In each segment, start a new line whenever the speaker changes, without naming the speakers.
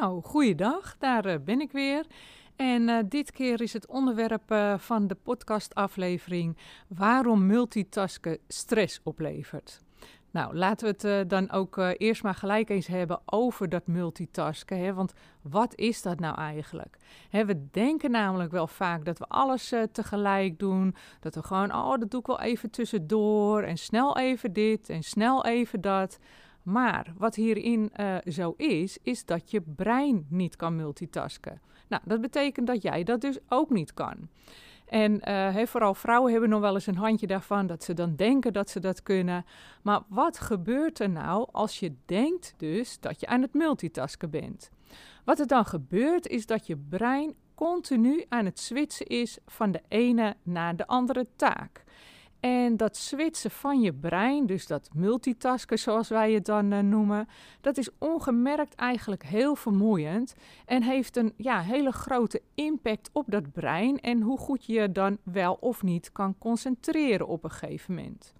Nou, goeiedag, daar eh, ben ik weer. En uh, dit keer is het onderwerp uh, van de podcastaflevering waarom multitasken stress oplevert. Nou, laten we het dan ook eerst maar gelijk eens hebben over dat multitasken. Hè? Want wat is dat nou eigenlijk? Hè, we denken namelijk wel vaak dat we alles tegelijk doen. Dat we gewoon, oh, dat doe ik wel even tussendoor. En snel even dit en snel even dat. Maar wat hierin uh, zo is, is dat je brein niet kan multitasken. Nou, dat betekent dat jij dat dus ook niet kan. En uh, vooral vrouwen hebben nog wel eens een handje daarvan dat ze dan denken dat ze dat kunnen. Maar wat gebeurt er nou als je denkt dus dat je aan het multitasken bent? Wat er dan gebeurt is dat je brein continu aan het switchen is van de ene naar de andere taak. En dat switchen van je brein, dus dat multitasken zoals wij het dan uh, noemen, dat is ongemerkt eigenlijk heel vermoeiend en heeft een ja, hele grote impact op dat brein en hoe goed je dan wel of niet kan concentreren op een gegeven moment.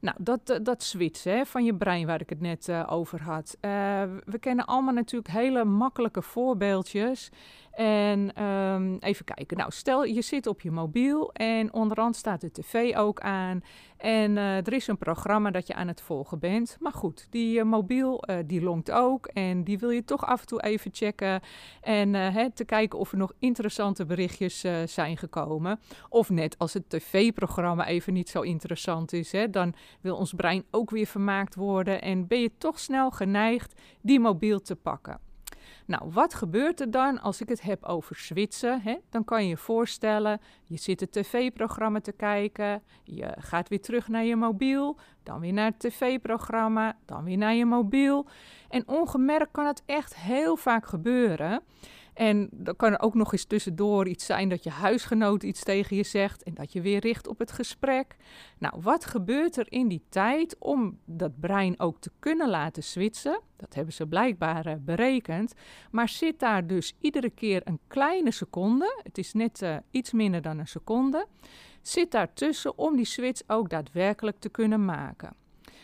Nou, dat, uh, dat switchen hè, van je brein waar ik het net uh, over had. we kennen allemaal natuurlijk hele makkelijke voorbeeldjes. En um, even kijken. Nou, stel je zit op je mobiel en onderhand staat de tv ook aan. En uh, er is een programma dat je aan het volgen bent. Maar goed, die uh, mobiel uh, die longt ook. En die wil je toch af en toe even checken. En hè, te kijken of er nog interessante berichtjes zijn gekomen. Of net als het tv-programma even niet zo interessant is. Hè, dan wil ons brein ook weer vermaakt worden. En ben je toch snel geneigd die mobiel te pakken. Nou, wat gebeurt er dan als ik het heb over switchen? Hè? Dan kan je je voorstellen, je zit het tv-programma te kijken, je gaat weer terug naar je mobiel, dan weer naar het tv-programma, dan weer naar je mobiel. En ongemerkt kan het echt heel vaak gebeuren. En dan kan er ook nog eens tussendoor iets zijn dat je huisgenoot iets tegen je zegt en dat je weer richt op het gesprek. Nou, wat gebeurt er in die tijd om dat brein ook te kunnen laten switchen? Dat hebben ze blijkbaar uh, berekend. Maar zit daar dus iedere keer een kleine seconde, het is net uh, iets minder dan een seconde, zit daartussen om die switch ook daadwerkelijk te kunnen maken.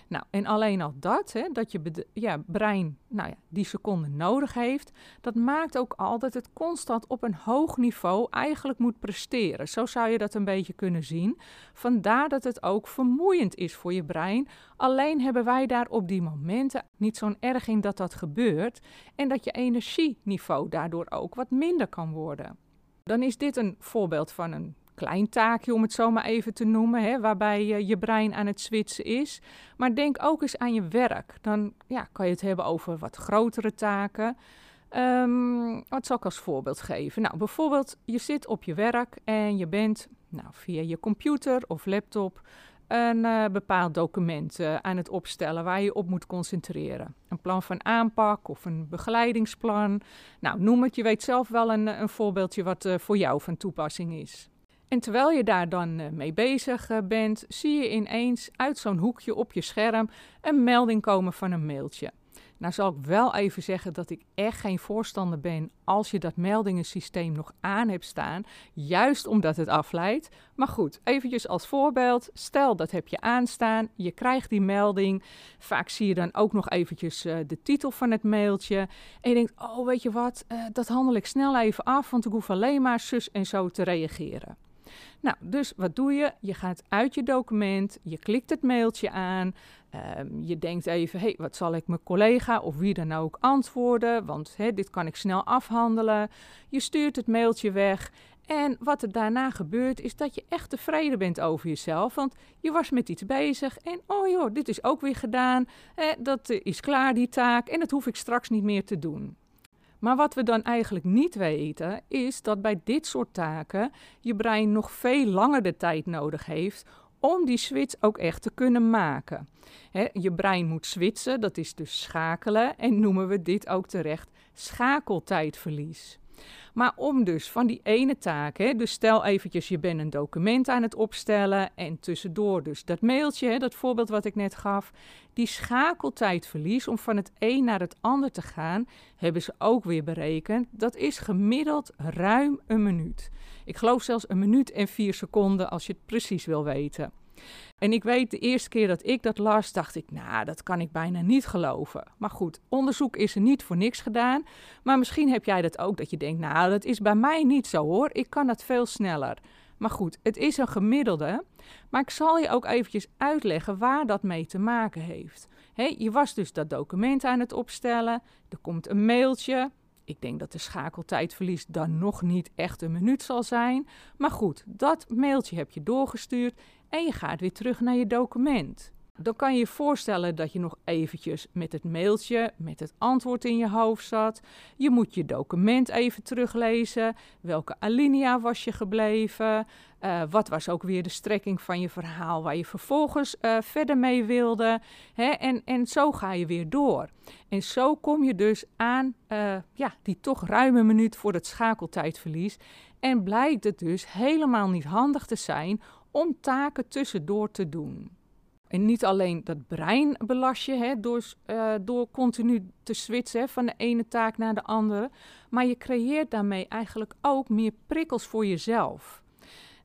Nou, en alleen al dat, hè, dat je ja, brein nou ja, die seconde nodig heeft, dat maakt ook al dat het constant op een hoog niveau eigenlijk moet presteren. Zo zou je dat een beetje kunnen zien. Vandaar dat het ook vermoeiend is voor je brein. Alleen hebben wij daar op die momenten niet zo'n erg in dat dat gebeurt en dat je energieniveau daardoor ook wat minder kan worden. Dan is dit een voorbeeld van een klein taakje, om het zo maar even te noemen, hè, waarbij je, je brein aan het switchen is. Maar denk ook eens aan je werk. Dan ja, kan je het hebben over wat grotere taken. Um, wat zal ik als voorbeeld geven? Nou, bijvoorbeeld, je zit op je werk en je bent nou, via je computer of laptop een uh, bepaald document uh, aan het opstellen waar je op moet concentreren. Een plan van aanpak of een begeleidingsplan. Nou, noem het, je weet zelf wel een, een voorbeeldje wat voor jou van toepassing is. En terwijl je daar dan uh, mee bezig uh, bent, zie je ineens uit zo'n hoekje op je scherm een melding komen van een mailtje. Nou zal ik wel even zeggen dat ik echt geen voorstander ben als je dat meldingensysteem nog aan hebt staan, juist omdat het afleidt. Maar goed, eventjes als voorbeeld, stel dat heb je aanstaan, je krijgt die melding, vaak zie je dan ook nog eventjes uh, de titel van het mailtje en je denkt, oh weet je wat, dat handel ik snel even af, want ik hoef alleen maar zus en zo te reageren. Nou, dus wat doe je? Je gaat uit je document, je klikt het mailtje aan, um, je denkt even, hé, hey, wat zal ik mijn collega of wie dan ook antwoorden, want dit kan ik snel afhandelen. Je stuurt het mailtje weg en wat er daarna gebeurt is dat je echt tevreden bent over jezelf, want je was met iets bezig en oh joh, dit is ook weer gedaan, dat is klaar die taak en dat hoef ik straks niet meer te doen. Maar wat we dan eigenlijk niet weten, is dat bij dit soort taken je brein nog veel langer de tijd nodig heeft om die switch ook echt te kunnen maken. je brein moet switchen, dat is dus schakelen en noemen we dit ook terecht schakeltijdverlies. Maar om dus van die ene taak, hè, dus stel eventjes je bent een document aan het opstellen en tussendoor dus dat mailtje, hè, dat voorbeeld wat ik net gaf, die schakeltijdverlies om van het een naar het ander te gaan, hebben ze ook weer berekend. Dat is gemiddeld ruim een minuut. Ik geloof zelfs een minuut en vier seconden als je het precies wil weten. En ik weet, de eerste keer dat ik dat las, dacht ik, nou, dat kan ik bijna niet geloven. Maar goed, onderzoek is er niet voor niks gedaan. Maar misschien heb jij dat ook, dat je denkt, nou, dat is bij mij niet zo hoor. Ik kan dat veel sneller. Maar goed, het is een gemiddelde. Maar ik zal je ook eventjes uitleggen waar dat mee te maken heeft. je was dus dat document aan het opstellen. Er komt een mailtje. Ik denk dat de schakeltijdverlies dan nog niet echt een minuut zal zijn. Maar goed, dat mailtje heb je doorgestuurd je gaat weer terug naar je document. Dan kan je je voorstellen dat je nog eventjes met het mailtje, met het antwoord in je hoofd zat. Je moet je document even teruglezen. Welke alinea was je gebleven? Uh, wat was ook weer de strekking van je verhaal waar je vervolgens uh, verder mee wilde? Hè? En, en zo ga je weer door. En zo kom je dus aan uh, ja, die toch ruime minuut voor het schakeltijdverlies. En blijkt het dus helemaal niet handig te zijn om taken tussendoor te doen. En niet alleen dat brein belast je hè, door, uh, door continu te switchen van de ene taak naar de andere, maar je creëert daarmee eigenlijk ook meer prikkels voor jezelf.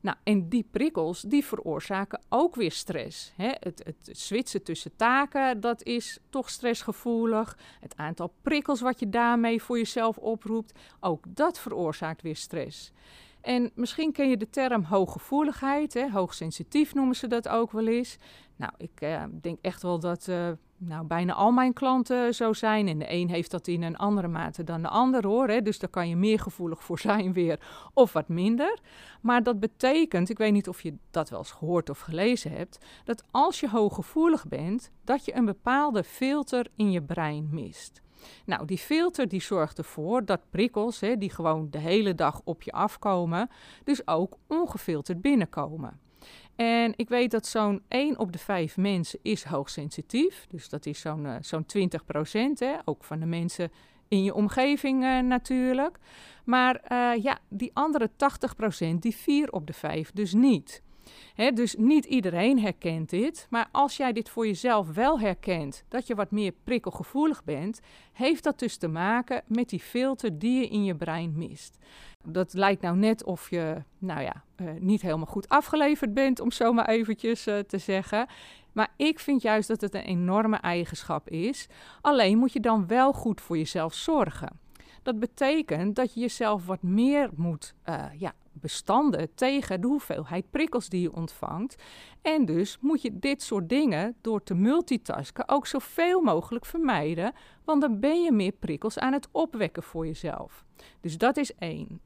Nou, en die prikkels die veroorzaken ook weer stress. Hè? Het, het switchen tussen taken, dat is toch stressgevoelig. Het aantal prikkels wat je daarmee voor jezelf oproept, ook dat veroorzaakt weer stress. En misschien ken je de term hooggevoeligheid, hè? hoogsensitief noemen ze dat ook wel eens. Nou, ik eh, denk echt wel dat uh, nou, bijna al mijn klanten zo zijn. En de een heeft dat in een andere mate dan de ander hoor. Hè? Dus daar kan je meer gevoelig voor zijn weer of wat minder. Maar dat betekent, ik weet niet of je dat wel eens gehoord of gelezen hebt, dat als je hooggevoelig bent, dat je een bepaalde filter in je brein mist. Nou, die filter die zorgt ervoor dat prikkels, hè, die gewoon de hele dag op je afkomen, dus ook ongefilterd binnenkomen. En ik weet dat zo'n 1 op de 5 mensen is hoogsensitief. Dus dat is zo'n uh, zo'n 20 procent, ook van de mensen in je omgeving uh, natuurlijk. Maar uh, ja, die andere 80 procent, die 4 op de 5 dus niet dus niet iedereen herkent dit, maar als jij dit voor jezelf wel herkent, dat je wat meer prikkelgevoelig bent, heeft dat dus te maken met die filter die je in je brein mist. Dat lijkt nou net of je, nou ja, uh, niet helemaal goed afgeleverd bent, om zo maar eventjes uh, te zeggen. Maar ik vind juist dat het een enorme eigenschap is. Alleen moet je dan wel goed voor jezelf zorgen. Dat betekent dat je jezelf wat meer moet uh, ja, bestanden tegen de hoeveelheid prikkels die je ontvangt. En dus moet je dit soort dingen door te multitasken ook zoveel mogelijk vermijden, want dan ben je meer prikkels aan het opwekken voor jezelf. Dus dat is één.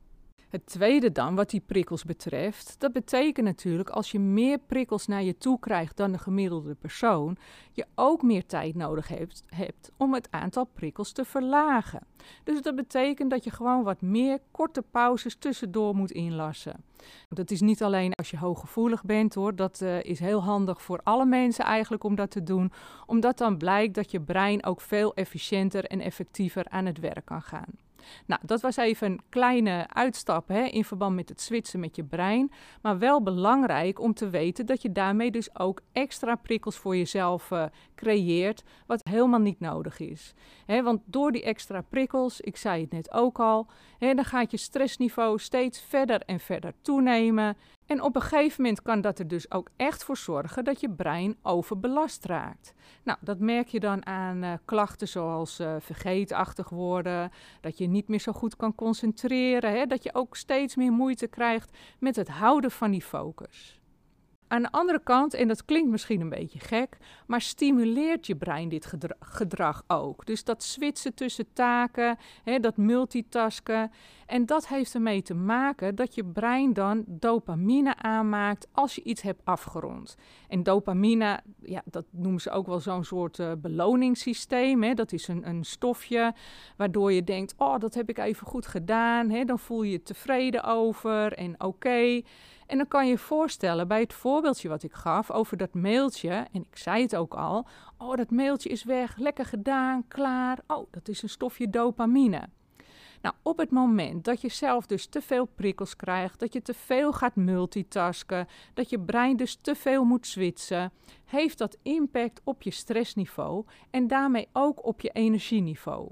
Het tweede dan, wat die prikkels betreft, dat betekent natuurlijk als je meer prikkels naar je toe krijgt dan de gemiddelde persoon, je ook meer tijd nodig hebt, hebt om het aantal prikkels te verlagen. Dus dat betekent dat je gewoon wat meer korte pauzes tussendoor moet inlassen. Dat is niet alleen als je hooggevoelig bent hoor, dat uh, is heel handig voor alle mensen eigenlijk om dat te doen, omdat dan blijkt dat je brein ook veel efficiënter en effectiever aan het werk kan gaan. Nou, dat was even een kleine uitstap hè, in verband met het switchen met je brein. Maar wel belangrijk om te weten dat je daarmee dus ook extra prikkels voor jezelf uh, creëert, wat helemaal niet nodig is. Hè, want door die extra prikkels, ik zei het net ook al, hè, dan gaat je stressniveau steeds verder en verder toenemen. En op een gegeven moment kan dat er dus ook echt voor zorgen dat je brein overbelast raakt. Nou, dat merk je dan aan uh, klachten zoals uh, vergeetachtig worden, dat je niet meer zo goed kan concentreren, hè, dat je ook steeds meer moeite krijgt met het houden van die focus. Aan de andere kant, en dat klinkt misschien een beetje gek, maar stimuleert je brein dit gedrag ook. Dus dat switchen tussen taken, hè, dat multitasken. En dat heeft ermee te maken dat je brein dan dopamine aanmaakt als je iets hebt afgerond. En dopamine, ja, dat noemen ze ook wel zo'n soort uh, beloningssysteem. Hè. Dat is een, een stofje waardoor je denkt, oh, dat heb ik even goed gedaan. Hè. Dan voel je je tevreden over en oké. En dan kan je je voorstellen bij het voorbeeldje wat ik gaf over dat mailtje, en ik zei het ook al, oh dat mailtje is weg, lekker gedaan, klaar, oh dat is een stofje dopamine. Nou, op het moment dat je zelf dus te veel prikkels krijgt, dat je te veel gaat multitasken, dat je brein dus te veel moet switchen, heeft dat impact op je stressniveau en daarmee ook op je energieniveau.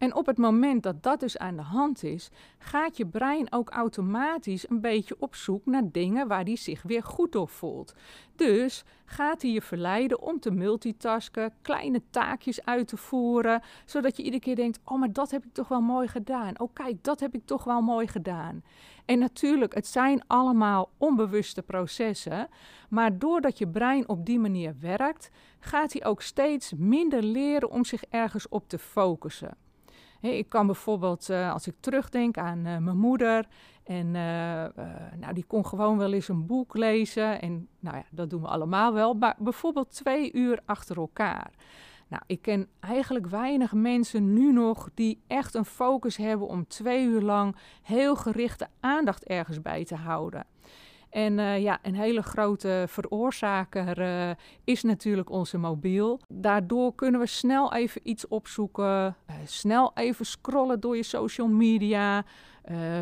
En op het moment dat dat dus aan de hand is, gaat je brein ook automatisch een beetje op zoek naar dingen waar die zich weer goed door voelt. Dus gaat hij je verleiden om te multitasken, kleine taakjes uit te voeren, zodat je iedere keer denkt: Oh, maar dat heb ik toch wel mooi gedaan. Oh, kijk, dat heb ik toch wel mooi gedaan. En natuurlijk, het zijn allemaal onbewuste processen, maar doordat je brein op die manier werkt, gaat hij ook steeds minder leren om zich ergens op te focussen ik kan bijvoorbeeld, uh, als ik terugdenk aan uh, mijn moeder, en uh, nou, die kon gewoon wel eens een boek lezen. En nou ja, dat doen we allemaal wel. Maar bijvoorbeeld twee uur achter elkaar. Nou, ik ken eigenlijk weinig mensen nu nog die echt een focus hebben om twee uur lang heel gerichte aandacht ergens bij te houden. En uh, ja, een hele grote veroorzaker uh, is natuurlijk onze mobiel. Daardoor kunnen we snel even iets opzoeken, uh, snel even scrollen door je social media,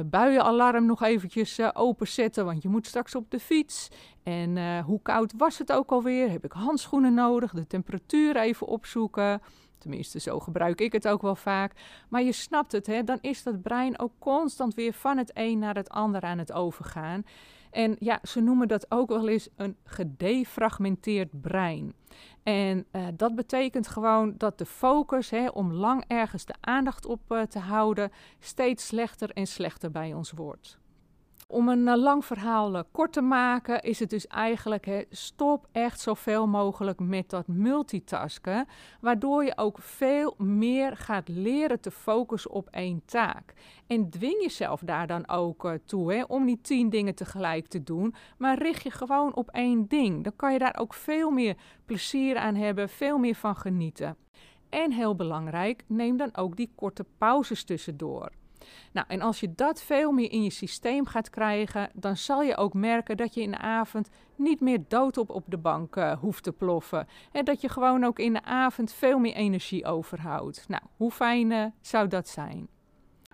buienalarm nog eventjes openzetten, want je moet straks op de fiets. En hoe koud was het ook alweer? Heb ik handschoenen nodig? De temperatuur even opzoeken. Tenminste, zo gebruik ik het ook wel vaak. Maar je snapt het, hè? dan is dat brein ook constant weer van het een naar het ander aan het overgaan. En ja, ze noemen dat ook wel eens een gedefragmenteerd brein. En uh, dat betekent gewoon dat de focus hè, om lang ergens de aandacht op uh, te houden steeds slechter en slechter bij ons wordt. Om een uh, lang verhaal uh, kort te maken, is het dus eigenlijk: stop echt zoveel mogelijk met dat multitasken, waardoor je ook veel meer gaat leren te focussen op één taak. En dwing jezelf daar dan ook uh, toe om niet tien dingen tegelijk te doen, maar richt je gewoon op één ding. Dan kan je daar ook veel meer plezier aan hebben, veel meer van genieten. En heel belangrijk, neem dan ook die korte pauzes tussendoor. Nou, en als je dat veel meer in je systeem gaat krijgen, dan zal je ook merken dat je in de avond niet meer doodop op de bank uh, hoeft te ploffen. En dat je gewoon ook in de avond veel meer energie overhoudt. Nou, hoe fijn uh, zou dat zijn?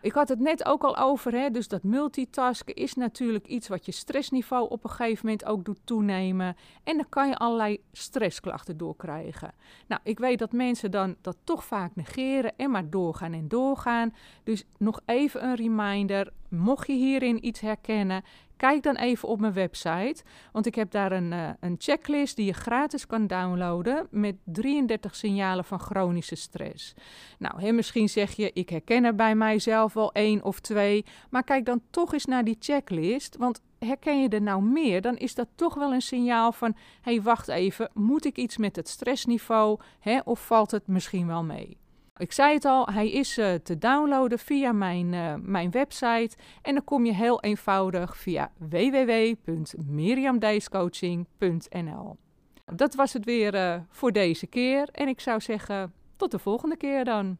Ik had het net ook al over, hè, dus dat multitasken is natuurlijk iets wat je stressniveau op een gegeven moment ook doet toenemen. En dan kan je allerlei stressklachten doorkrijgen. Nou, ik weet dat mensen dan dat toch vaak negeren en maar doorgaan en doorgaan. Dus nog even een reminder, mocht je hierin iets herkennen, Kijk dan even op mijn website, want ik heb daar een, uh, een checklist die je gratis kan downloaden met 33 signalen van chronische stress. Nou, misschien zeg je, ik herken er bij mijzelf wel één of twee, maar kijk dan toch eens naar die checklist, want herken je er nou meer, dan is dat toch wel een signaal van: hé, hey, wacht even, moet ik iets met het stressniveau hè, of valt het misschien wel mee? Ik zei het al, hij is uh, te downloaden via mijn, uh, mijn website. En dan kom je heel eenvoudig via www.miriamdeiscoaching.nl. Dat was het weer uh, voor deze keer. En ik zou zeggen, tot de volgende keer dan.